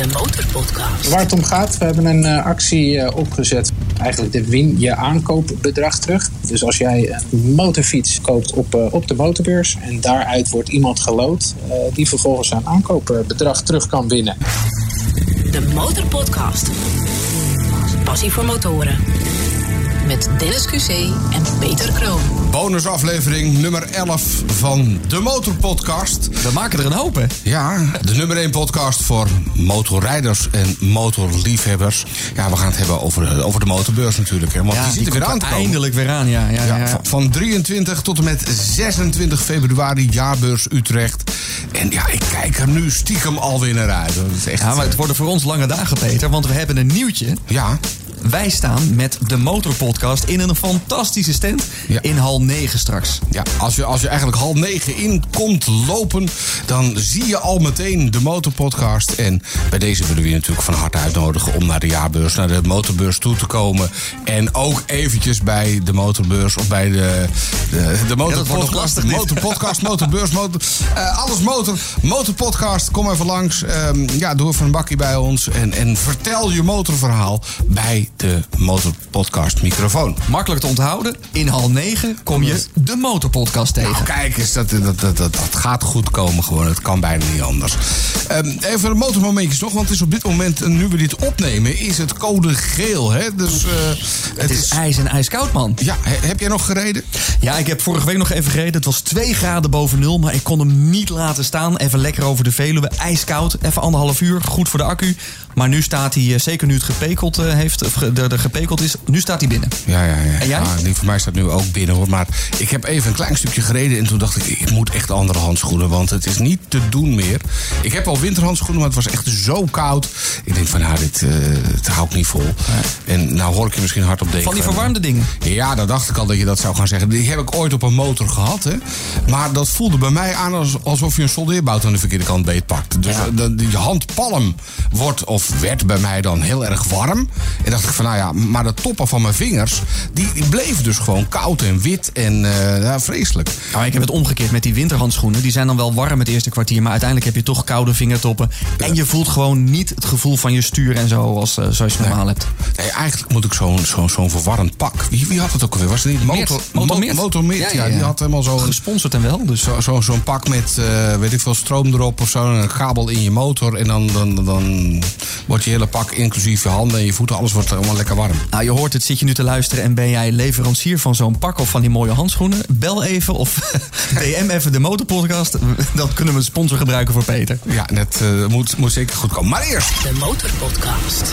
De Motorpodcast. Waar het om gaat, we hebben een uh, actie uh, opgezet. Eigenlijk de win je aankoopbedrag terug. Dus als jij een motorfiets koopt op, uh, op de motorbeurs en daaruit wordt iemand gelood, die vervolgens zijn aankoopbedrag terug kan winnen. De Motorpodcast. Passie voor motoren met Dennis QC en Peter Kroon. Bonusaflevering nummer 11 van de Motorpodcast. We maken er een hoop, hè? Ja, de nummer 1 podcast voor motorrijders en motorliefhebbers. Ja, we gaan het hebben over, over de motorbeurs natuurlijk. Hè, want ja, die zit er weer aan te komen. Eindelijk weer aan, ja. ja, ja, ja. Van 23 tot en met 26 februari, jaarbeurs Utrecht. En ja, ik kijk er nu stiekem alweer naar uit. Dat is echt, ja, maar het worden voor ons lange dagen, Peter. Want we hebben een nieuwtje. Ja. Wij staan met de Motorpodcast in een fantastische stand Ja. in hal 9 straks. Ja, als je, als je eigenlijk half negen in komt lopen, dan zie je al meteen de Motorpodcast. En bij deze willen we je natuurlijk van harte uitnodigen om naar de jaarbeurs, naar de motorbeurs toe te komen. En ook eventjes bij de motorbeurs of bij de, de, de dat wordt nog Motorpodcast. lastig, motorpodcast, motorbeurs, motor, eh, alles motor. Motorpodcast, kom even langs. Ehm, ja, doe even een bakje bij ons. En, en vertel je motorverhaal bij de Motorpodcast microfoon. Makkelijk te onthouden. In hal 9 kom je de Motorpodcast tegen. Nou, kijk eens, dat, dat, dat, dat, gaat goed komen gewoon. Het kan bijna niet anders. Ehm, even de motormomentjes nog, want het is op dit moment, eh, nu we dit opnemen, is het code geel. Hè? Dus eh, het is ijs en ijskoud, man. Ja, he- heb jij nog gereden? Ja, ik heb vorige week nog even gereden. Het was 2 graden boven nul, maar ik kon hem niet laten staan. Even lekker over de Veluwe. Ijskoud, even anderhalf uur. Goed voor de accu. Maar nu staat hij, eh, zeker nu het gepekeld heeft, of ge- de, de gepekeld is, nu staat hij binnen. Ja, ja, ja. En jij? Ja, die voor mij staat nu ook binnen hoor. Maar ik heb even een klein stukje gereden en toen dacht ik, ik moet echt andere handschoenen. Want het is niet te doen meer. Ik heb al winterhandschoenen, maar het was echt zo koud. Ik denk van, nou, dit, eh het hou ik niet vol. En nou hoor ik je misschien hard op denken. Van die verwarmde dingen. Ja, dat dacht ik al dat je dat zou gaan zeggen. Die heb ik ooit op een motor gehad. Hè. Maar dat voelde bij mij aan als, alsof je een soldeerbout aan de verkeerde kant beetpakt. Dus de, de, je handpalm wordt of werd bij mij dan heel erg warm. En dacht ik van, nou ja, maar de toppen van mijn vingers... die, die bleven dus gewoon koud en wit en eh, ja, vreselijk. Nou, ik heb het omgekeerd met die winterhandschoenen. Die zijn dan wel warm het eerste kwartier, maar uiteindelijk heb je toch koude vingertoppen. En je voelt gewoon niet het gevoel van je stuur en zo als, eh, zoals je normaal hebt. Nee, eigenlijk moet ik zo'n zo'n zo'n verwarrend pak. Wie, wie had het ook alweer? Was het niet Motor. Motor Motor Meert, ja, Die had helemaal zo'n... Gesponsord en wel, dus... Zo- zo- Zo'n pak met, eh, weet ik veel, stroom erop of zo. En een kabel in je motor. En dan, dan, dan wordt je hele pak, inclusief je handen en je voeten, alles wordt helemaal lekker warm. Nou, je hoort het, zit je nu te luisteren en ben jij leverancier van zo'n pak of van die mooie handschoenen? Bel even of DM even de Motorpodcast. Dan kunnen we een sponsor gebruiken voor Peter. Ja, dat eh, moet, moet zeker goed komen. Maar eerst, De Motorpodcast.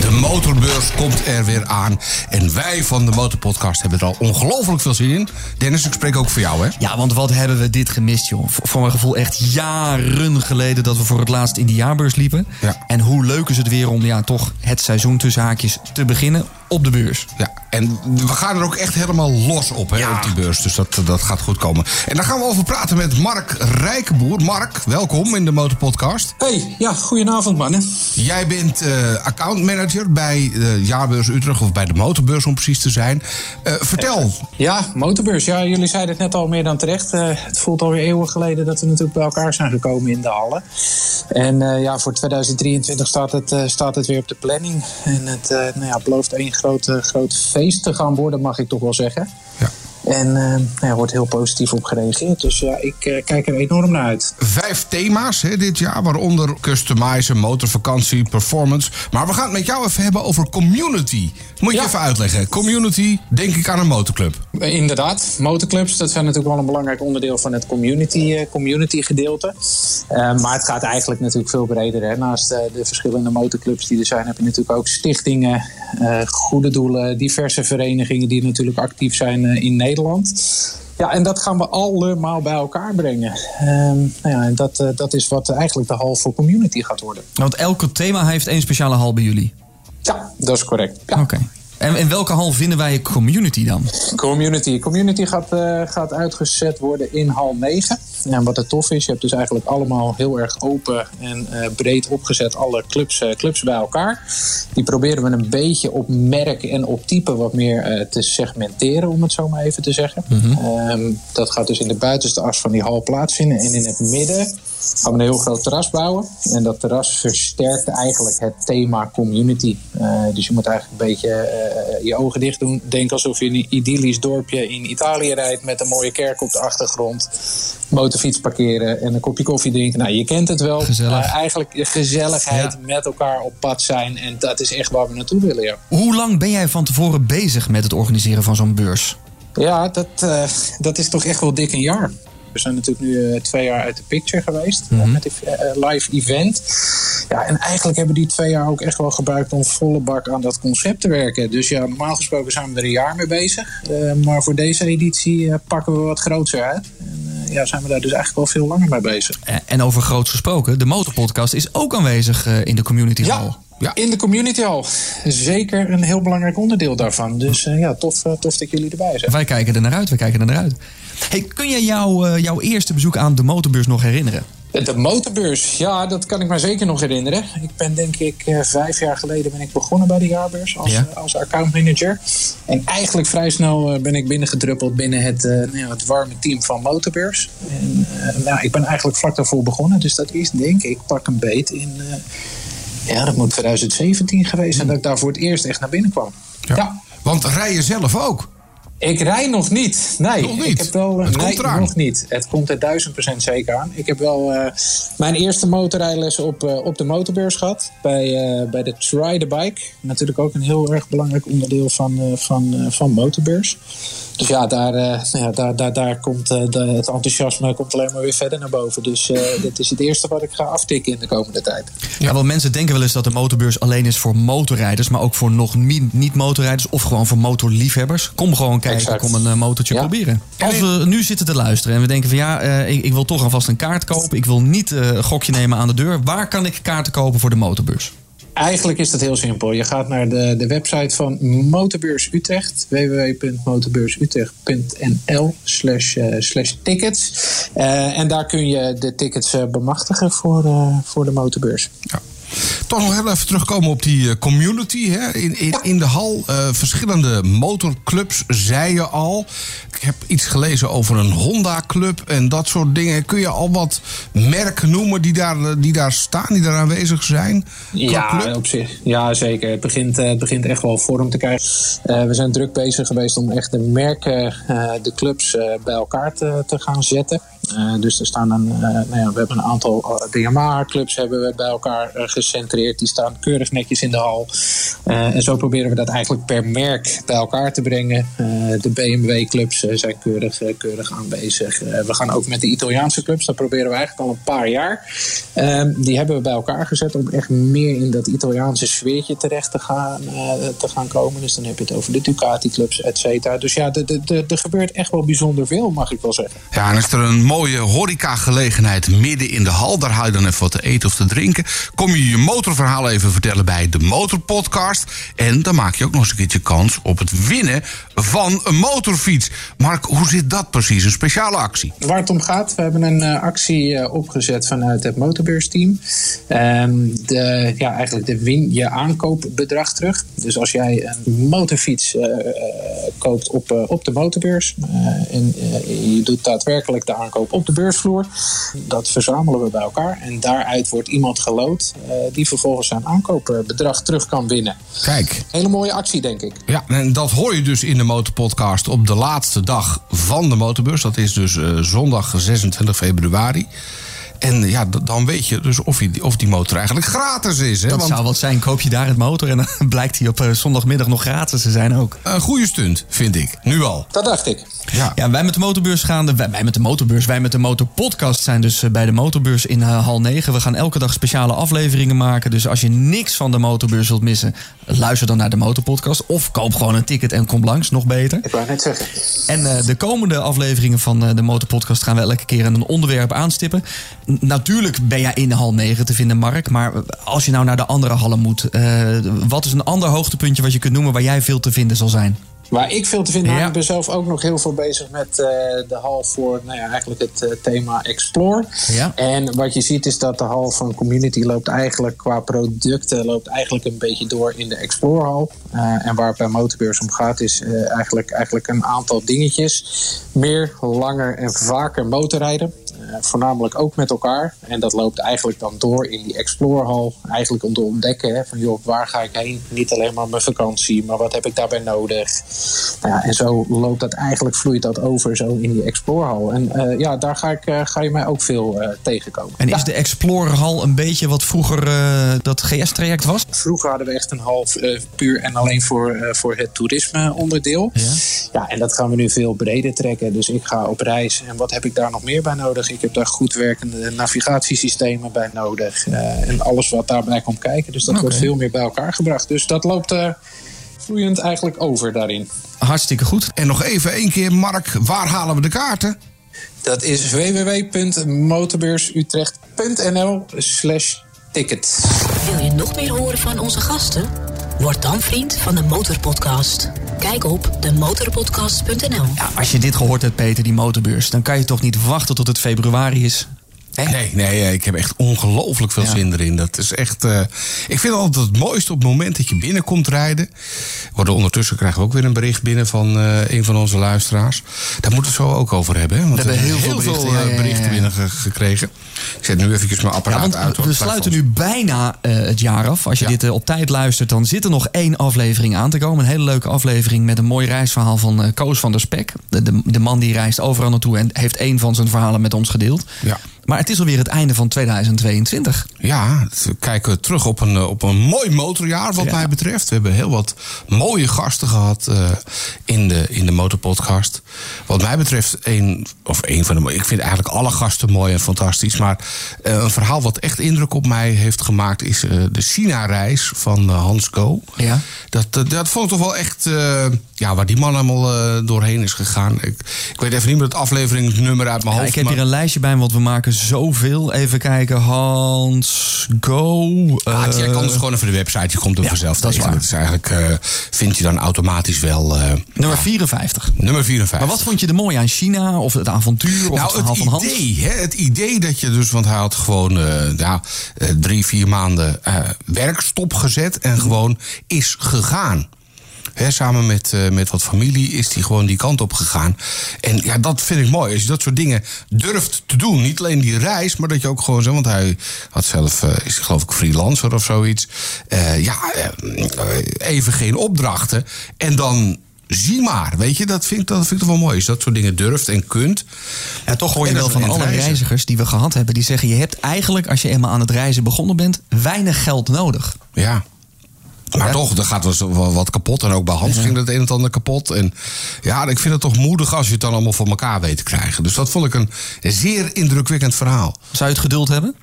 de motorbeurs komt er weer aan. En wij van de Motorpodcast hebben er al ongelooflijk veel zin in. Dennis, ik spreek ook voor jou, hè? Ja, want wat hebben we dit gemist, joh. Voor voor mijn gevoel echt jaren geleden dat we voor het laatst in die jaarbeurs liepen. Ja. En hoe leuk is het weer om ja, toch het seizoen tussen haakjes te beginnen op de beurs. Ja, en we gaan er ook echt helemaal los op, hè, op die beurs. Dus dat, dat gaat goed komen. En daar gaan we over praten met Mark Rijkenboer. Mark, welkom in de Motorpodcast. Hey, ja, goedenavond mannen. Jij bent eh accountmanager bij de Jaarbeurs Utrecht, of bij de Motorbeurs om precies te zijn. Eh, vertel. Ja, motorbeurs. Ja, jullie zeiden het net al meer dan terecht. Eh, het voelt alweer eeuwen geleden dat we natuurlijk bij elkaar zijn gekomen in de hallen. En eh, ja, voor 2023 staat het, eh, staat het weer op de planning. En het eh, nou ja, belooft één groot, eh, groot feest te gaan worden, mag ik toch wel zeggen. Ja. En ja, er wordt heel positief op gereageerd. Dus ja, ik eh, kijk er enorm naar uit. Vijf thema's hè, dit jaar, waaronder customizen, motorvakantie, performance. Maar we gaan het met jou even hebben over community. Moet je Ja. even uitleggen. Community, denk ik aan een motorclub. Eh, Inderdaad, motorclubs, dat zijn natuurlijk wel een belangrijk onderdeel van het community, eh, community gedeelte. Eh, maar het gaat eigenlijk natuurlijk veel breder. Hè. Naast de verschillende motorclubs die er zijn, heb je natuurlijk ook stichtingen, goede doelen, diverse verenigingen die natuurlijk actief zijn in Nederland. Ja, en dat gaan we allemaal bij elkaar brengen. Ehm, nou ja, en dat, dat is wat eigenlijk de hal voor community gaat worden. Want elke thema heeft één speciale hal bij jullie. Ja, dat is correct. Ja. Oké. En in welke hal vinden wij community dan? Community. Community gaat, eh, gaat uitgezet worden in hal 9. En wat het tof is, je hebt dus eigenlijk allemaal heel erg open en eh, breed opgezet alle clubs, eh, clubs bij elkaar. Die proberen we een beetje op merk en op type wat meer te segmenteren, om het zo maar even te zeggen. Ehm, dat gaat dus in de buitenste as van die hal plaatsvinden. En in het midden gaan we een heel groot terras bouwen. En dat terras versterkt eigenlijk het thema community. Uh, dus je moet eigenlijk een beetje uh, je ogen dicht doen. Denk alsof je in een idyllisch dorpje in Italië rijdt met een mooie kerk op de achtergrond. Motorfiets parkeren en een kopje koffie drinken. Nou, je kent het wel. Gezellig. Uh, eigenlijk gezelligheid ja. met elkaar op pad zijn. En dat is echt waar we naartoe willen, ja. Hoe lang ben jij van tevoren bezig met het organiseren van zo'n beurs? Ja, dat, uh, dat is toch echt wel dik een jaar. We zijn natuurlijk nu uh, twee jaar uit de picture geweest mm -hmm. met die uh, live event. Ja, en eigenlijk hebben die twee jaar ook echt wel gebruikt om volle bak aan dat concept te werken. Dus ja, normaal gesproken zijn we er een jaar mee bezig. Maar voor deze editie pakken we wat groter uit. En ja, zijn we daar dus eigenlijk wel veel langer mee bezig. En over groots gesproken, de Motorpodcast is ook aanwezig in de community ja. hall. Ja. In de community hall. Zeker een heel belangrijk onderdeel daarvan. Dus uh, ja, tof, uh, tof dat jullie erbij zijn. Wij kijken er naar uit, wij kijken er naar uit. Hey, kun je jou, uh, jouw eerste bezoek aan de motorbeurs nog herinneren? De motorbeurs, ja, dat kan ik me zeker nog herinneren. Ik ben denk ik vijf jaar geleden ben ik begonnen bij de jaarbeurs als, Ja. als accountmanager. En eigenlijk vrij snel ben ik binnengedruppeld binnen het, nou het warme team van motorbeurs. En nou, ik ben eigenlijk vlak daarvoor begonnen. Dus dat is denk ik, pak een beet in ja, dat moet 2017 geweest zijn dat ik daar voor het eerst echt naar binnen kwam. Ja. ja. Want rij je zelf ook? Ik rij nog niet. Nee, nog niet. ik heb wel. Het nee, komt eraan. nog niet. Het komt er duizend procent zeker aan. Ik heb wel uh, mijn eerste motorrijles op, uh, op de motorbeurs gehad. Bij, uh, bij de Try the Bike. Natuurlijk ook een heel erg belangrijk onderdeel van, van, van motorbeurs. Dus ja, daar, nou ja, daar, daar, daar komt de, het enthousiasme komt alleen maar weer verder naar boven. Dus dit is het eerste wat ik ga aftikken in de komende tijd. Ja, want mensen denken wel eens dat de motorbeurs alleen is voor motorrijders, maar ook voor nog niet motorrijders of gewoon voor motorliefhebbers. Kom gewoon kijken, Exact. kom een uh, motortje ja. proberen. Als we nu zitten te luisteren en we denken van ja, uh, ik, ik, wil toch alvast een kaart kopen, ik wil niet uh, een gokje nemen aan de deur. Waar kan ik kaarten kopen voor de motorbeurs? Eigenlijk is dat heel simpel. Je gaat naar de, de website van Motorbeurs Utrecht, www.motorbeursutrecht.nl slash, uh, slash tickets. Uh, en daar kun je de tickets uh, bemachtigen voor, voor de motorbeurs. Ja. Toch nog heel even terugkomen op die eh, community. Hè? In, in, in de hal uh, verschillende motorclubs, zei je al. Ik heb iets gelezen over een Honda-club en dat soort dingen. Kun je al wat merken noemen die daar, die daar staan, die daar aanwezig zijn? Ja, op zich. ja, zeker. Het begint, het begint echt wel vorm te krijgen. Uh, we zijn druk bezig geweest om echt de merken, uh, de clubs bij elkaar te, te gaan zetten. Dus er staan een, nou ja, we hebben een aantal de Yamaha-clubs hebben we bij elkaar gecentreerd. Die staan keurig netjes in de hal. En zo proberen we dat eigenlijk per merk bij elkaar te brengen. De BMW-clubs zijn keurig, keurig aanwezig. we gaan ook met de Italiaanse clubs. Dat proberen we eigenlijk al een paar jaar. Ehm, die hebben we bij elkaar gezet om echt meer in dat Italiaanse sfeertje terecht te gaan, te gaan komen. Dus dan heb je het over de Ducati-clubs, et cetera. Dus ja, er gebeurt echt wel bijzonder veel, mag ik wel zeggen. Ja, en is er een mooie horeca-gelegenheid midden in de hal. Daar haal je dan even wat te eten of te drinken. Kom je je motorverhaal even vertellen bij de Motorpodcast. En dan maak je ook nog eens een keertje kans op het winnen van een motorfiets. Mark, hoe zit dat precies? Een speciale actie? Waar het om gaat, we hebben een uh, actie uh, opgezet vanuit het motorbeurs-team. Um, de, ja, eigenlijk de win je aankoopbedrag terug. Dus als jij een motorfiets uh, koopt op, op de motorbeurs en je doet daadwerkelijk de aankoop op de beursvloer, dat verzamelen we bij elkaar en daaruit wordt iemand gelood die vervolgens zijn aankoopbedrag terug kan winnen. Kijk. Hele mooie actie, denk ik. Ja, en dat hoor je dus in de Motorpodcast op de laatste dag van de motorbeurs. Dat is dus uh, zondag 26 februari. En ja, dan weet je dus of, je, of die motor eigenlijk gratis is. Hè? Dat Want zou wat zijn. Koop je daar het motor en dan blijkt hij op uh, zondagmiddag nog gratis te zijn ook. Een goede stunt, vind ik. Nu al. Dat dacht ik. Ja. ja, wij met de motorbeurs gaan. Wij, wij met de motorbeurs, wij met de motorpodcast zijn dus bij de motorbeurs in uh, hal 9. We gaan elke dag speciale afleveringen maken. Dus als je niks van de motorbeurs wilt missen, luister dan naar de motorpodcast. Of koop gewoon een ticket en kom langs, nog beter. Ik wou net zeggen. En uh, de komende afleveringen van uh, de motorpodcast gaan we elke keer een onderwerp aanstippen. Natuurlijk ben jij in hal 9 te vinden, Mark. Maar als je nou naar de andere hallen moet, wat is een ander hoogtepuntje wat je kunt noemen waar jij veel te vinden zal zijn? Waar ik veel te vinden heb, ja. ik ben zelf ook nog heel veel bezig met uh, de hal voor nou ja, eigenlijk het uh, thema Explore. Ja. En wat je ziet is dat de hal van Community loopt eigenlijk qua producten loopt eigenlijk een beetje door in de Explore hal. Uh, en waar het bij Motorbeurs om gaat is eigenlijk, eigenlijk een aantal dingetjes. Meer, langer en vaker motorrijden. Voornamelijk ook met elkaar. En dat loopt eigenlijk dan door in die Explorehal. Eigenlijk om te ontdekken hè, van joh, waar ga ik heen? Niet alleen maar mijn vakantie, maar wat heb ik daarbij nodig? Nou ja, en zo loopt dat eigenlijk, vloeit dat over zo in die Explorehal. En uh, ja, daar ga, ik, uh, ga je mij ook veel tegenkomen. En ja. is de Explorerhal een beetje wat vroeger dat GS-traject was? Vroeger hadden we echt een hal puur en alleen voor, voor het toerisme onderdeel. Ja. ja, en dat gaan we nu veel breder trekken. Dus ik ga op reis. En wat heb ik daar nog meer bij nodig? Ik heb daar goed werkende navigatiesystemen bij nodig. Uh, en alles wat daarbij komt kijken. Dus dat okay. wordt veel meer bij elkaar gebracht. Dus dat loopt uh, vloeiend eigenlijk over daarin. Hartstikke goed. En nog even één keer, Mark, waar halen we de kaarten? Dat is www.motorbeursutrecht.nl slash ticket. Wil je nog meer horen van onze gasten? Word dan vriend van de Motorpodcast. Kijk op demotorpodcast.nl. Ja, als je dit gehoord hebt, Peter, die motorbeurs, dan kan je toch niet wachten tot het februari is. Nee, nee, ik heb echt ongelooflijk veel ja. zin erin. Dat is echt. Uh, ik vind altijd het mooiste op het moment dat je binnenkomt rijden. Worden ondertussen krijgen we ook weer een bericht binnen van uh, een van onze luisteraars. Daar moeten we het zo ook over hebben. Hè? Want we hebben heel, heel veel berichten, veel, uh, berichten binnen ge gekregen. Ik zet nu eventjes mijn apparaat uit. We sluiten nu bijna het jaar af. Als je dit op tijd luistert, dan zit er nog één aflevering aan te komen. Een hele leuke aflevering met een mooi reisverhaal van Koos van der Spek. De, de, de man die reist overal naartoe en heeft één van zijn verhalen met ons gedeeld. Ja. Maar het is alweer het einde van 2022. Ja, we kijken terug op een, op een mooi motorjaar wat ja. mij betreft. We hebben heel wat mooie gasten gehad uh, in, de, in de motorpodcast. Wat mij betreft een, of een van de Ik vind eigenlijk alle gasten mooi en fantastisch. Maar uh, een verhaal wat echt indruk op mij heeft gemaakt... is uh, de China-reis van Hans Go. Ja. Dat, dat vond ik toch wel echt... ja, waar die man allemaal doorheen is gegaan. Ik, ik weet even niet meer het afleveringsnummer uit mijn ja, hoofd. Ik heb maar... hier een lijstje bij, want we maken zoveel. Even kijken, Hans Go. Ah, uh, jij kan dus gewoon even de website, je komt er ja, vanzelf dat is tegen. waar. Dat is eigenlijk, uh, vind je dan automatisch wel... Nummer 54. Nummer 54. Maar wat vond je er mooi aan China? Of het avontuur? Of nou, het verhaal het van Hans? idee, hè, het idee dat je dus... Want hij had gewoon ja, drie, vier maanden werk stopgezet... en gewoon is gegaan. He, samen met, uh, met wat familie is hij gewoon die kant op gegaan. En ja, dat vind ik mooi. Als je dat soort dingen durft te doen. Niet alleen die reis, maar dat je ook gewoon zo. Want hij had zelf, uh, is geloof ik freelancer of zoiets. Uh, ja, even geen opdrachten. En dan zie maar, weet je, dat vind, ik, dat vind ik toch wel mooi. Als je dat soort dingen durft en kunt. Ja, toch hoor je wel van alle reizen. reizigers die we gehad hebben... die zeggen, je hebt eigenlijk, als je eenmaal aan het reizen begonnen bent... weinig geld nodig. Ja. Maar Ja. toch, er gaat wel wat kapot. En ook bij Hans ging het een en ander kapot. En ja, ik vind het toch moedig als je het dan allemaal voor elkaar weet te krijgen. Dus dat vond ik een zeer indrukwekkend verhaal. Zou je het geduld hebben?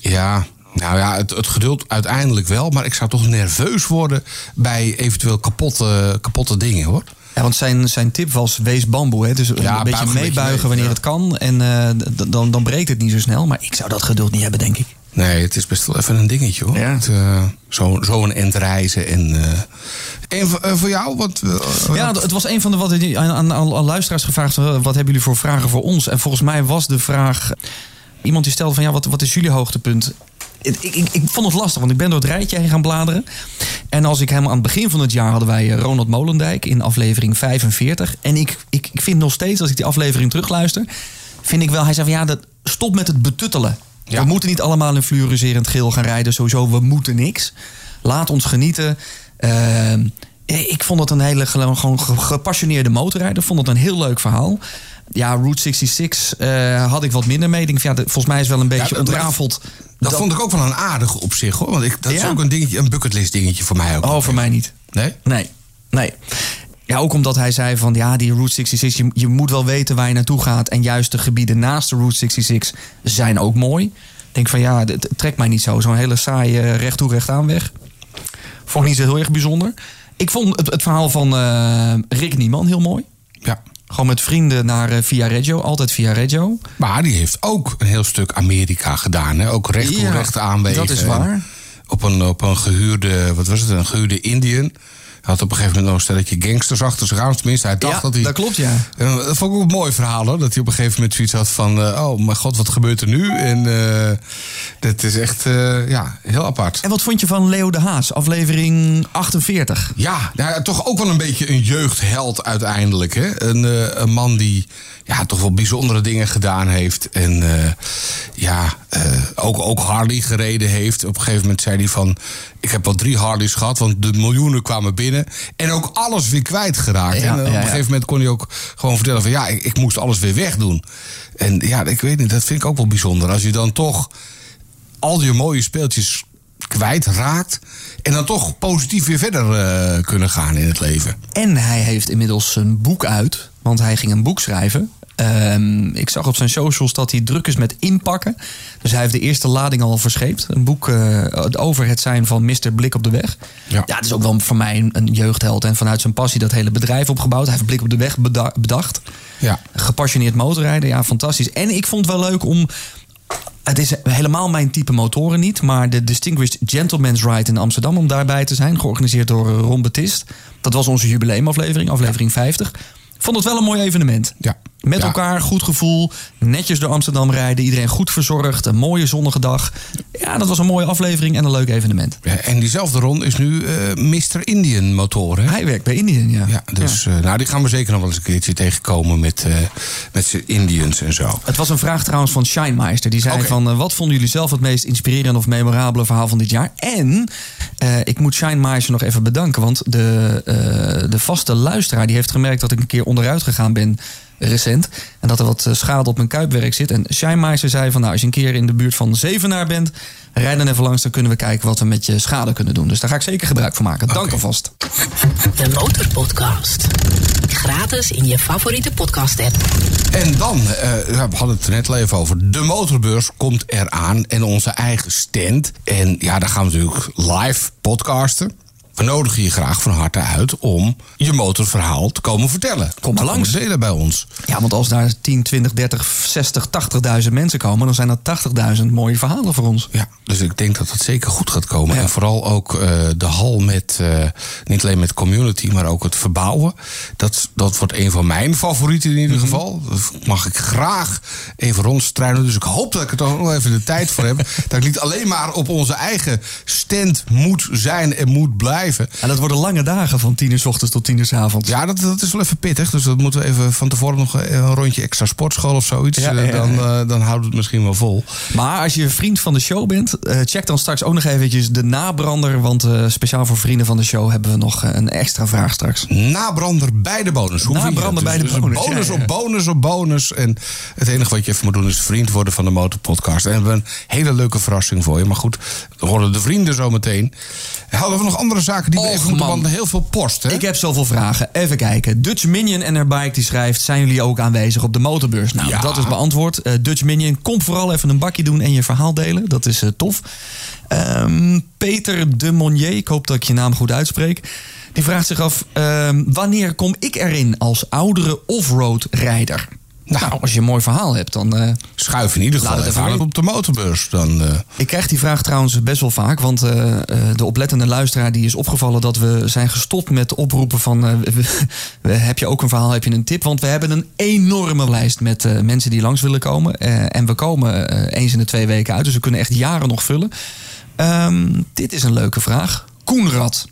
Ja, nou ja, het, het geduld uiteindelijk wel. Maar ik zou toch nerveus worden bij eventueel kapotte, kapotte dingen hoor. Ja, want zijn, zijn tip was wees bamboe. Hè? Dus een beetje een beetje meebuigen mee, wanneer ja. het kan. En eh, dan, dan breekt het niet zo snel. Maar ik zou dat geduld niet hebben, denk ik. Nee, het is best wel even een dingetje hoor. Ja. Het, eh, zo, zo een end reizen. En, eh, en voor, eh, voor jou? Wat, Ja, het was een van de wat aan, aan, aan, aan luisteraars gevraagd. Wat hebben jullie voor vragen voor ons? En volgens mij was de vraag. Iemand die stelde van ja, wat, wat is jullie hoogtepunt? Ik, ik, ik vond het lastig, want ik ben door het rijtje heen gaan bladeren. En als ik hem aan het begin van het jaar hadden wij Ronald Molendijk in aflevering 45. En ik, ik, ik vind nog steeds, als ik die aflevering terugluister, vind ik wel, hij zei van ja, dat, stop met het betuttelen. Ja. We moeten niet allemaal in fluoriserend geel gaan rijden. Sowieso, we moeten niks. Laat ons genieten. Ehm, ik vond het een hele gewoon, gewoon ge- gepassioneerde motorrijder. Vond het een heel leuk verhaal. Ja, Route 66 eh, had ik wat minder mee. Denk ja, volgens mij is wel een beetje dat- ontrafeld. dat, vond ik ook wel een aardige op zich hoor. Want ik, dat is ook een dingetje, een bucketlist dingetje voor mij ook. Oh, voor mij niet. Nee? Nee, nee. Ja, ook omdat hij zei van ja, die Route 66, je, je moet wel weten waar je naartoe gaat. En juist de gebieden naast de Route 66 zijn ook mooi. Ik denk van ja, het trekt mij niet zo. Zo'n hele saaie recht toe, recht aan weg. Vond ik niet zo heel erg bijzonder. Ik vond het, het verhaal van eh, Rick Nieman heel mooi. Ja. Gewoon met vrienden naar eh, Via Reggio, altijd Via Reggio. Maar die heeft ook een heel stuk Amerika gedaan. Hè? Ook recht toe, Ja, recht aanwegen. dat is waar. En Op een, op een gehuurde, wat was het, een gehuurde Indian. Had op een gegeven moment nog een stelletje gangsters achter zich aan. Tenminste, hij dacht Ja, dat hij... dat klopt, ja. En dat vond ik ook een mooi verhaal, hoor. Dat hij op een gegeven moment zoiets had van... eh, oh, mijn god, wat gebeurt er nu? En eh, dat is echt, eh, ja, heel apart. En wat vond je van Leo de Haas, aflevering 48? Ja, nou, toch ook wel een beetje een jeugdheld uiteindelijk. Hè? Een, eh, een man die ja, toch wel bijzondere dingen gedaan heeft. En eh, ja, eh, ook, ook Harley gereden heeft. Op een gegeven moment zei hij van... ik heb wel drie Harleys gehad, want de miljoenen kwamen binnen. En ook alles weer kwijtgeraakt. Ja, en eh, op een gegeven moment kon hij ook gewoon vertellen van... ja, ik, ik moest alles weer wegdoen. En ja, ik weet niet, dat vind ik ook wel bijzonder. Als je dan toch al je mooie speeltjes kwijtraakt... en dan toch positief weer verder eh, kunnen gaan in het leven. En hij heeft inmiddels een boek uit, want hij ging een boek schrijven. Ehm, ik zag op zijn socials dat hij druk is met inpakken. Dus hij heeft de eerste lading al verscheept. Een boek eh, over het zijn van Mr. Blik op de Weg. Ja. Ja, het is ook wel voor mij een, een jeugdheld. En vanuit zijn passie dat hele bedrijf opgebouwd. Hij heeft Blik op de Weg beda- bedacht. Ja. Gepassioneerd motorrijden, ja, fantastisch. En ik vond het wel leuk om. Het is helemaal mijn type motoren niet, maar de Distinguished Gentleman's Ride in Amsterdam om daarbij te zijn, georganiseerd door Ron Betist. Dat was onze jubileumaflevering, aflevering 50. Ik vond het wel een mooi evenement. Ja. Met Ja. elkaar, goed gevoel, netjes door Amsterdam rijden, iedereen goed verzorgd, een mooie zonnige dag. Ja, dat was een mooie aflevering en een leuk evenement. Ja, En diezelfde Ron is nu eh Mr. Indian motoren. Hij werkt bij Indian, ja. Ja, dus eh, nou, die gaan we zeker nog wel eens een keertje tegenkomen met, eh met z'n Indians en zo. Het was een vraag trouwens van Scheinmeister. Die zei van, wat vonden jullie zelf het meest inspirerende of memorabele verhaal van dit jaar? En ik moet Scheinmeister nog even bedanken. Want de, de vaste luisteraar die heeft gemerkt dat ik een keer onderuit gegaan ben recent. En dat er wat eh, schade op mijn kuipwerk zit. En Scheinmeister zei van, nou, als je een keer in de buurt van Zevenaar bent... rijd dan even langs, dan kunnen we kijken wat we met je schade kunnen doen. Dus daar ga ik zeker gebruik van maken. Dank alvast. De Motorpodcast. Gratis in je favoriete podcast-app. En dan, eh, we hadden het er net al even over. De motorbeurs komt eraan en onze eigen stand. En ja, daar gaan we natuurlijk live podcasten. We nodigen je graag van harte uit om je motorverhaal te komen vertellen. Kom maar langs. delen bij ons. Ja, want als daar 10, 20, 30, 60, 80.000 mensen komen... dan zijn dat 80.000 mooie verhalen voor ons. Ja, dus ik denk dat dat zeker goed gaat komen. Ja. En vooral ook eh, de hal met, eh, niet alleen met community, maar ook het verbouwen. Dat, dat wordt een van mijn favorieten in ieder geval. Dat mag ik graag even rondstruinen. Dus ik hoop dat ik er toch nog even de tijd voor heb. dat ik niet alleen maar op onze eigen stand moet zijn en moet blijven. En dat worden lange dagen van tien uur 's ochtends tot tien uur 's avonds. Ja, dat, dat is wel even pittig. Dus dat moeten we even van tevoren nog een rondje extra sportschool of zoiets. Ja, Eh, ja, ja. Dan, eh, dan houdt het misschien wel vol. Maar als je vriend van de show bent, eh, check dan straks ook nog eventjes de nabrander. Want speciaal voor vrienden van de show hebben we nog een extra vraag straks. Nabrander bij de bonus. Hoe Nabrander bij de Dus- bonus, Bonus op bonus op bonus. En het enige wat je even moet doen is vriend worden van de Motorpodcast. En we hebben een hele leuke verrassing voor je. Maar goed, we horen de vrienden zo meteen. Hadden we nog andere zaken die we Och, even moeten man. Heel veel post, hè? Ik heb zoveel vragen. Even kijken. Dutch Minion en Bike die schrijft... zijn jullie ook aanwezig op de motorbeurs? Nou, Ja. dat is beantwoord. Eh, Dutch Minion, kom vooral even een bakje doen en je verhaal delen. Dat is eh, tof. Ehm, Peter de Monnier, ik hoop dat ik je naam goed uitspreek... die vraagt zich af... ehm, wanneer kom ik erin als oudere offroad rijder? Nou, als je een mooi verhaal hebt, dan... eh, Schuif in ieder geval het even aan op de motorbeurs. Dan, eh, Ik krijg die vraag trouwens best wel vaak. Want eh, eh, de oplettende luisteraar die is opgevallen dat we zijn gestopt met oproepen van... eh, heb je ook een verhaal, heb je een tip? Want we hebben een enorme lijst met eh, mensen die langs willen komen. Eh, en we komen eens in de twee weken uit. Dus we kunnen echt jaren nog vullen. Ehm, dit is een leuke vraag. Koenrad.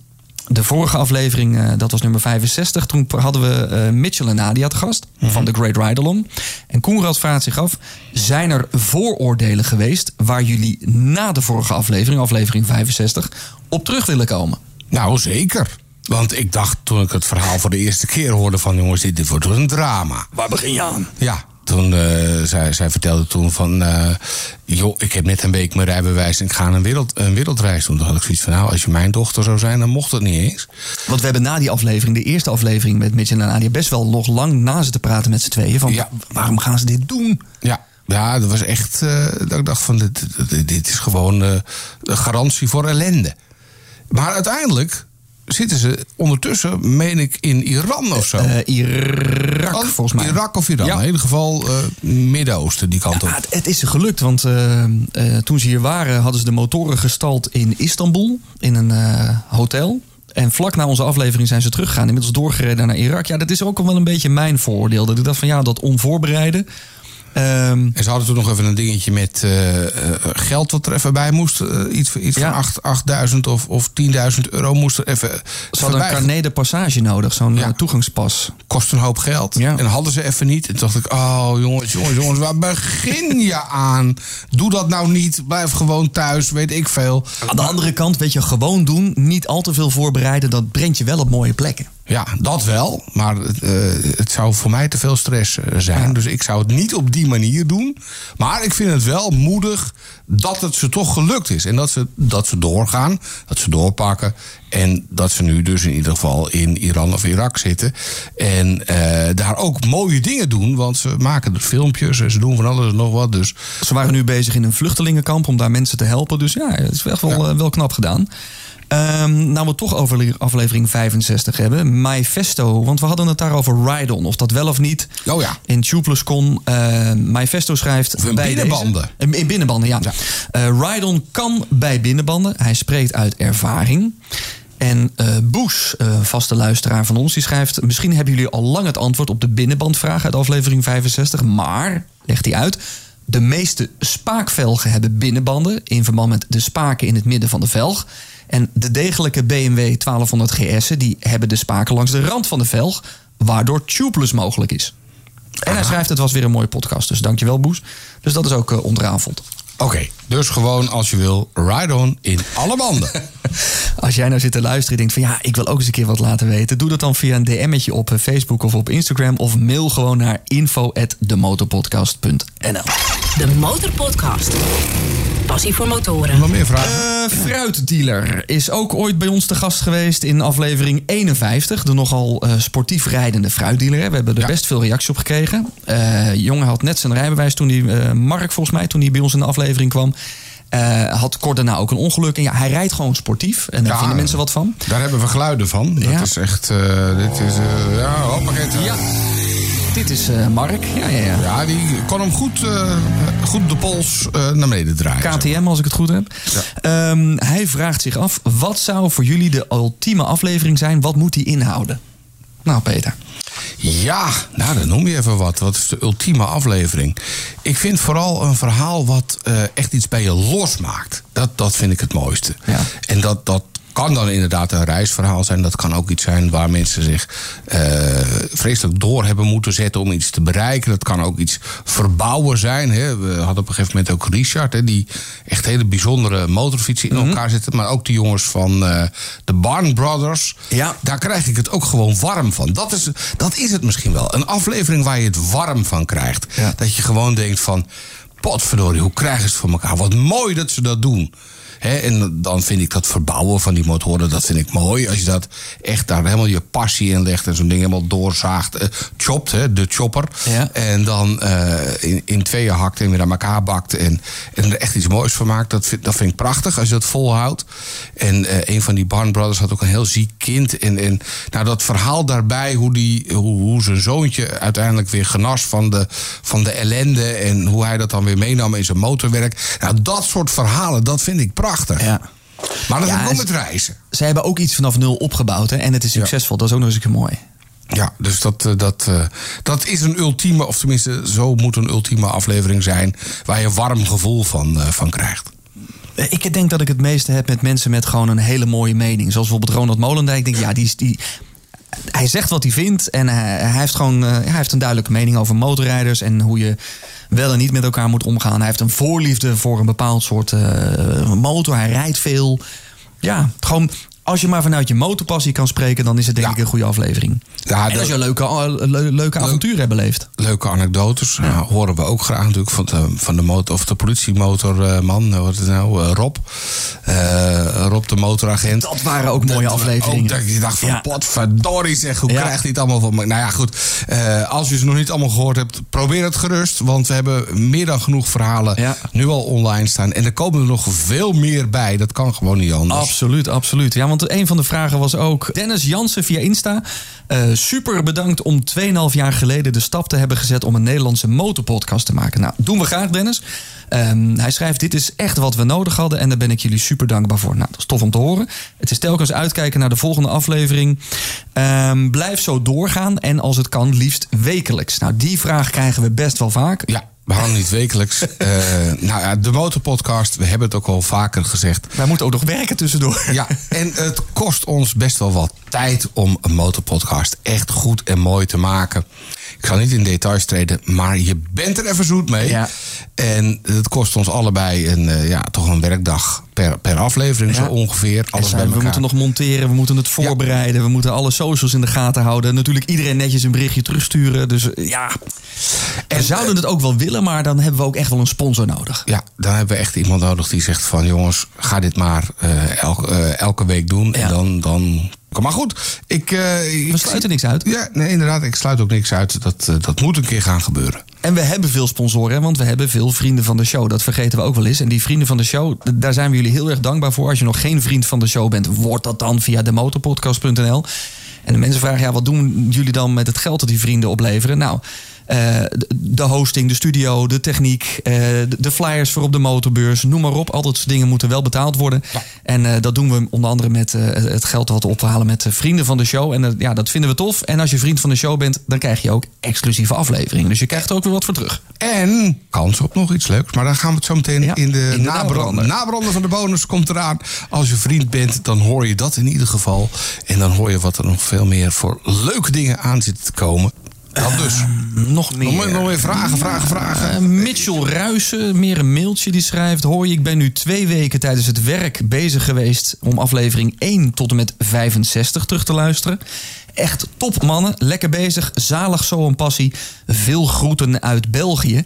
De vorige aflevering, eh, dat was nummer 65. Toen hadden we eh, Mitchell en Nadia te gast van The Great Ride-Along. En Koenrad vraagt zich af... zijn er vooroordelen geweest... waar jullie na de vorige aflevering, aflevering 65... op terug willen komen? nou, zeker. Want ik dacht toen ik het verhaal voor de eerste keer hoorde van... jongens, dit, dit wordt een drama. Waar begin je aan? Ja, toen, eh, zij, zij vertelde toen van... eh, joh, ik heb net een week mijn rijbewijs en ik ga een, wereld, een wereldreis doen. Toen had ik zoiets van, nou, als je mijn dochter zou zijn, dan mocht het niet eens. Want we hebben na die aflevering, de eerste aflevering met Mitchell en Nadia... best wel nog lang na zitten praten met z'n tweeën. Van, Ja. waarom gaan ze dit doen? Ja, ja dat was echt... eh, dat ik dacht van, dit, dit, dit is gewoon een garantie voor ellende. Maar uiteindelijk zitten ze ondertussen, meen ik, in Iran of zo. Eh, Irak, Oh, volgens mij. Irak of Iran. Ja. In ieder geval eh, Midden-Oosten, die kant Ja, op. het, het is ze gelukt, want eh, eh, toen ze hier waren... hadden ze de motoren gestald in Istanbul, in een eh, hotel. En vlak na onze aflevering zijn ze teruggegaan. Inmiddels doorgereden naar Irak. Ja, dat is ook wel een beetje mijn vooroordeel. Dat ik dacht van ja, dat onvoorbereiden. Um, en ze hadden toen nog even een dingetje met uh, geld wat er even bij moest. Uh, iets iets ja. van 8.000 of, of 10.000 euro moest er even. Ze hadden een carnet de passage nodig, zo'n ja. toegangspas. Kost een hoop geld. Ja. En hadden ze even niet. En toen dacht ik, oh jongens, jongens, jongens, waar begin je aan? Doe dat nou niet. Blijf gewoon thuis, weet ik veel. Aan de andere kant, weet je, gewoon doen. Niet al te veel voorbereiden. Dat brengt je wel op mooie plekken. Ja, dat wel. Maar uh, het zou voor mij te veel stress zijn. Ja. Dus ik zou het niet op die manier doen. Maar ik vind het wel moedig dat het ze toch gelukt is. En dat ze, dat ze doorgaan, dat ze doorpakken. En dat ze nu dus in ieder geval in Iran of Irak zitten. En uh, daar ook mooie dingen doen. Want ze maken er filmpjes en ze doen van alles en nog wat. Dus. Ze waren nu bezig in een vluchtelingenkamp om daar mensen te helpen. Dus ja, het is echt wel, ja. wel knap gedaan. Um, nou, we toch over aflevering 65 hebben. Myfesto, want we hadden het daar over Ride-On. Of dat wel of niet. Oh ja. In TubeLessCon. Uh, Myfesto schrijft... Of in bij binnenbanden. Deze, in binnenbanden, ja. ja. Uh, Ride-On kan bij binnenbanden. Hij spreekt uit ervaring. En uh, Boes, uh, vaste luisteraar van ons, die schrijft... misschien hebben jullie al lang het antwoord op de binnenbandvraag uit aflevering 65. Maar, legt hij uit... De meeste spaakvelgen hebben binnenbanden... in verband met de spaken in het midden van de velg... En de degelijke BMW 1200 GS'en die hebben de spaken langs de rand van de velg, waardoor tubeless mogelijk is. En hij schrijft: Het was weer een mooie podcast, dus dankjewel, Boes. Dus dat is ook uh, ontrafeld. Oké, okay, dus gewoon als je wil, ride on in alle banden. als jij nou zit te luisteren en denkt van ja, ik wil ook eens een keer wat laten weten, doe dat dan via een DM'tje op Facebook of op Instagram of mail gewoon naar info@demotorpodcast.nl. De Motorpodcast. Passie voor motoren. Nog meer vragen? Uh, fruitdealer is ook ooit bij ons te gast geweest in aflevering 51. De nogal uh, sportief rijdende fruitdealer. We hebben er ja. best veel reacties op gekregen. Uh, jongen had net zijn rijbewijs toen hij, Mark volgens mij, toen hij bij ons in de aflevering kwam. Uh, had kort daarna ook een ongeluk. En ja, hij rijdt gewoon sportief. En daar ja, vinden mensen wat van. Daar hebben we geluiden van. Dat ja. is echt. Uh, dit is. Uh, ja, hoppakee. Ja. Dit is Mark. Ja, ja, ja. ja, die kon hem goed, goed de pols naar beneden draaien. KTM, als ik het goed heb. Ja. Um, hij vraagt zich af: wat zou voor jullie de ultieme aflevering zijn? Wat moet die inhouden? Nou, Peter. Ja, nou dan noem je even wat. Wat is de ultieme aflevering? Ik vind vooral een verhaal wat uh, echt iets bij je losmaakt. Dat, dat vind ik het mooiste. Ja. En dat, dat kan dan inderdaad een reisverhaal zijn. Dat kan ook iets zijn waar mensen zich uh, vreselijk door hebben moeten zetten om iets te bereiken. Dat kan ook iets verbouwen zijn. Hè. We hadden op een gegeven moment ook Richard, hè, die echt hele bijzondere motorfietsen in mm -hmm. elkaar zetten. Maar ook die jongens van uh, de Barn Brothers. Ja. Daar krijg ik het ook gewoon warm van. Dat is, dat is het misschien wel. Een aflevering waar je het warm van krijgt. Ja. Dat je gewoon denkt van. Potverdorie, hoe krijgen ze het voor elkaar? Wat mooi dat ze dat doen. He, en dan vind ik dat verbouwen van die motoren, dat vind ik mooi. Als je dat echt daar helemaal je passie in legt en zo'n ding helemaal doorzaagt, uh, chopt, hè, de chopper. Ja. En dan uh, in, in tweeën hakt en weer aan elkaar bakt en, en er echt iets moois van maakt. Dat vind, dat vind ik prachtig als je dat volhoudt. En uh, een van die Barn Brothers had ook een heel ziek kind. En, en nou, dat verhaal daarbij, hoe, die, hoe, hoe zijn zoontje uiteindelijk weer genas van de, van de ellende. En hoe hij dat dan weer meenam in zijn motorwerk. Nou, dat soort verhalen, dat vind ik prachtig. Ja. Maar dat ja, ook met reizen. Ze hebben ook iets vanaf nul opgebouwd hè, en het is succesvol. Dat is ook nog eens een keer mooi. Ja, dus dat, dat, dat is een ultieme, of tenminste, zo moet een ultieme aflevering zijn. waar je een warm gevoel van, van krijgt. Ik denk dat ik het meeste heb met mensen met gewoon een hele mooie mening. Zoals bijvoorbeeld Ronald Molendijk. Ik denk, ja, die, die, hij zegt wat hij vindt en hij, hij heeft gewoon hij heeft een duidelijke mening over motorrijders en hoe je wel en niet met elkaar moet omgaan. Hij heeft een voorliefde voor een bepaald soort uh, motor. Hij rijdt veel. Ja, gewoon als je maar vanuit je motorpassie kan spreken, dan is het denk ja. ik een goede aflevering. Ja, en als je leuke, le leuke avonturen hebt beleefd. Leuke anekdotes. Ja. Nou, horen we ook graag natuurlijk van de, van de motor of de politiemotorman. Uh, wat is het nou? Uh, Rob. Uh, Rob de motoragent. Dat waren ook mooie dat, afleveringen. Ook dat je dacht van ja. potverdorie zeg, hoe krijgt hij het allemaal van me? Nou ja, goed. als je ze nog niet allemaal gehoord hebt, probeer het gerust. Want we hebben meer dan genoeg verhalen nu al online staan. En er komen er nog veel meer bij. Dat kan gewoon niet anders. Absoluut, absoluut. Ja, want een van de vragen was ook Dennis Jansen via Insta. Uh, super bedankt om 2,5 jaar geleden de stap te hebben gezet om een Nederlandse motorpodcast te maken. Nou, doen we graag, Dennis. Ehm, hij schrijft: Dit is echt wat we nodig hadden en daar ben ik jullie super dankbaar voor. Nou, dat is tof om te horen. Het is telkens uitkijken naar de volgende aflevering. Ehm, blijf zo doorgaan en als het kan, liefst wekelijks. Nou, die vraag krijgen we best wel vaak. Ja, we hadden niet wekelijks. Eh, nou ja, de Motorpodcast, we hebben het ook al vaker gezegd. Wij moeten ook nog werken tussendoor. Ja, en het kost ons best wel wat tijd om een motorpodcast echt goed en mooi te maken. Ik ga niet in details treden, maar je bent er even zoet mee. Ja. En het kost ons allebei een, eh, ja, toch een werkdag per, per aflevering Ja. zo ongeveer. En Alles zijn- bij we moeten nog monteren, we moeten het voorbereiden, we moeten alle socials in de gaten houden. Natuurlijk iedereen netjes een berichtje terugsturen. Dus eh, ja, we zouden het ook wel willen, maar dan hebben we ook echt wel een sponsor nodig. Ja, dan hebben we echt iemand nodig die zegt van... jongens, ga dit maar eh, elke, eh, elke week doen. En dan, dan... Maar goed, ik... eh, ik We sluiten niks uit. Ja, nee, inderdaad, ik sluit ook niks uit. Dat, eh, dat moet een keer gaan gebeuren. En we hebben veel sponsoren, want we hebben veel vrienden van de show. Dat vergeten we ook wel eens. En die vrienden van de show, daar zijn we jullie heel erg dankbaar voor. Als je nog geen vriend van de show bent, word dat dan via demotorpodcast.nl. En de mensen vragen, ja, wat doen jullie dan met het geld dat die vrienden opleveren? Nou, de- de hosting, de studio, de techniek, eh, de- flyers voor op de motorbeurs, noem maar op. Al dat soort dingen moeten wel betaald worden. En eh, dat doen we onder andere met eh, het geld wat we ophalen met eh, vrienden van de show. En eh, ja, dat vinden we tof. En als je vriend van de show bent, dan krijg je ook exclusieve afleveringen. Dus je krijgt er ook weer wat voor terug. En kans op nog iets leuks. Maar dan gaan we het zo meteen Ja, in de, de nabrander. nabrander. nabrander van de bonus komt eraan. Als je vriend bent, dan hoor je dat in ieder geval. En dan hoor je wat er nog veel meer voor leuke dingen aan zitten te komen. Dat dus. Nog meer. Nog nog meer vragen, vragen, vragen. Eh, Mitchell Ruisen, meer een mailtje, die schrijft... Hoi, ik ben nu twee weken tijdens het werk bezig geweest... om aflevering 1 tot en met 65 terug te luisteren. Echt top mannen, lekker bezig, zalig zo een passie. Veel groeten uit België.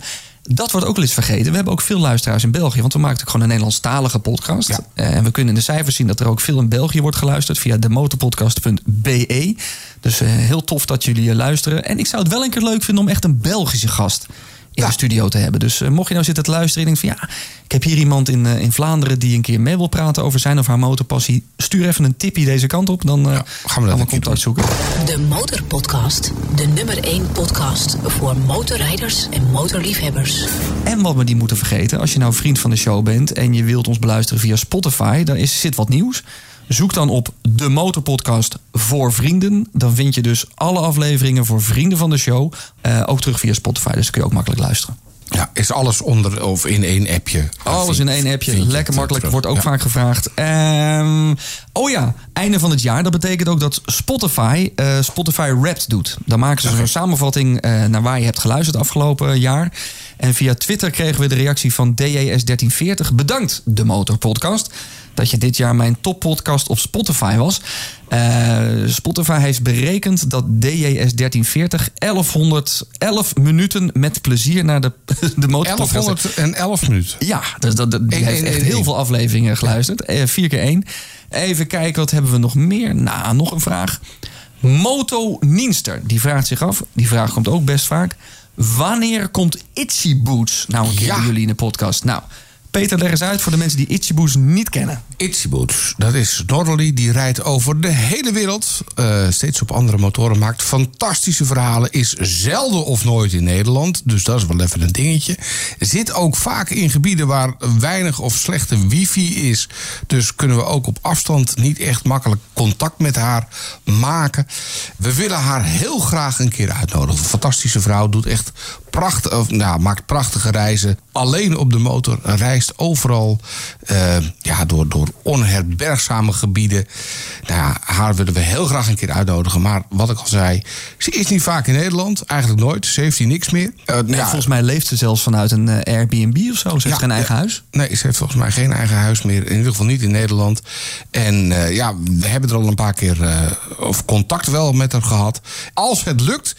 Dat wordt ook wel eens vergeten. We hebben ook veel luisteraars in België... want we maken ook gewoon een Nederlandstalige podcast. Ja. Eh, en we kunnen in de cijfers zien dat er ook veel in België wordt geluisterd... via demotorpodcast.be. Dus eh, heel tof dat jullie luisteren. En ik zou het wel een keer leuk vinden om echt een Belgische gast in de studio te hebben. Dus eh, mocht je nou zitten te luisteren en denken van ja, ik heb hier iemand in, eh, in Vlaanderen die een keer mee wil praten over zijn of haar motorpassie, stuur even een tipje deze kant op, dan eh, gaan we dat contact zoeken. De Motorpodcast. De nummer 1 podcast voor motorrijders en motorliefhebbers. En wat we niet moeten vergeten, als je nou vriend van de show bent en je wilt ons beluisteren via Spotify, daar is, zit wat nieuws. Zoek dan op de Motorpodcast voor vrienden. Dan vind je dus alle afleveringen voor vrienden van de show. eh, ook terug via Spotify, dus kun je ook makkelijk luisteren. Ja, is alles onder of in één appje. Alles in één appje. Lekker makkelijk. Wordt ook vaak gevraagd. Ehm, oh ja, einde van het jaar. Dat betekent ook dat Spotify eh, Spotify Wrapped doet. Dan maken ze zo'n samenvatting eh, naar waar je hebt geluisterd afgelopen jaar. En via Twitter kregen we de reactie van DJS1340. Bedankt, de Motor Podcast. Dat je dit jaar mijn toppodcast op Spotify was. Eh, Spotify heeft berekend dat DJS1340 1111 minuten met plezier naar de, de motorpodcast 1111 minuten. ja, dus dat, dat- die Eén, heeft echt heel veel afleveringen geluisterd. Eh, vier keer één. Even kijken, wat hebben we nog meer? Nou, nog een vraag. Moto Nienster, die vraagt zich af. Die vraag komt ook best vaak. Wanneer komt Itchy Boots nou een keer Ja. bij jullie in de podcast? Nou, Peter, leg eens uit voor de mensen die Itchy Boots niet kennen. Itsy Boots, dat is Norderly. Die rijdt over de hele wereld. eh, steeds op andere motoren. Maakt fantastische verhalen. Is zelden of nooit in Nederland. Dus dat is wel even een dingetje. Zit ook vaak in gebieden waar weinig of slechte wifi is. Dus kunnen we ook op afstand niet echt makkelijk contact met haar maken. We willen haar heel graag een keer uitnodigen. Fantastische vrouw. Doet echt prachtig, of, nou, maakt prachtige reizen. Alleen op de motor. Reist overal. eh, ja, door, door onherbergzame gebieden. Nou ja, haar willen we heel graag een keer uitnodigen. Maar wat ik al zei, ze is niet vaak in Nederland. Eigenlijk nooit. Ze heeft hier niks meer. Eh, nou Ja, ja, volgens mij leeft ze zelfs vanuit een eh, Airbnb of zo. Ze heeft ja, geen eigen huis. Nee, ze heeft volgens mij geen eigen huis meer. In ieder geval niet in Nederland. En ja, we hebben er al een paar keer of contact wel met haar gehad. Als het lukt,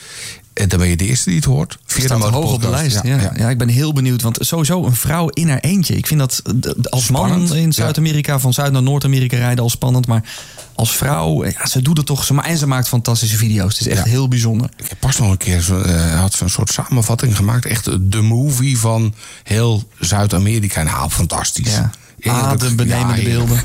eh, dan ben je de eerste die het hoort. Via Staat hoog op de lijst. Ja, ja. ik ben heel benieuwd. Want sowieso een vrouw in haar eentje. Ik vind dat als man in. Zuid-Amerika, van Zuid naar Noord-Amerika rijden al spannend. Maar als vrouw, ja, ze doet het toch. Ze, en ze maakt fantastische video's. Het is echt heel bijzonder. Ik heb pas nog een keer eh, had ze een soort samenvatting gemaakt. Echt de movie van heel Zuid-Amerika. Nou, fantastisch. Ja. Adembenemende Ja, beelden.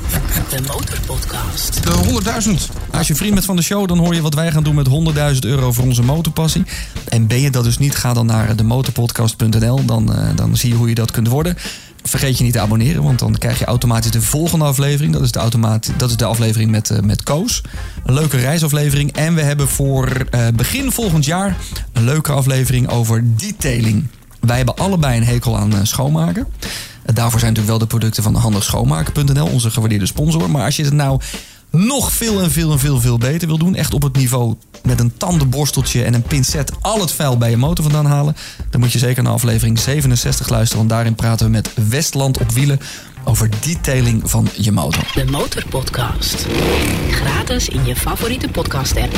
De Motorpodcast. De 100.000. Als je vriend bent van de show, dan hoor je wat wij gaan doen met 100.000 euro voor onze motorpassie. En ben je dat dus niet, ga dan naar demotorpodcast.nl. Dan, eh, dan zie je hoe je dat kunt worden. Vergeet je niet te abonneren, want dan krijg je automatisch de volgende aflevering. Dat is de, automaat, dat is de aflevering met, eh, met Koos. Een leuke reisaflevering. En we hebben voor eh, begin volgend jaar een leuke aflevering over detailing. Wij hebben allebei een hekel aan schoonmaken. Daarvoor zijn natuurlijk wel de producten van handigschoonmaken.nl, onze gewaardeerde sponsor. Maar als je het nou nog veel en veel en veel veel beter wil doen, echt op het niveau met een tandenborsteltje en een pincet al het vuil bij je motor vandaan halen, dan moet je zeker naar aflevering 67 luisteren. Want daarin praten we met Westland op wielen over detailing van je motor. De Motorpodcast. Gratis in je favoriete podcast app.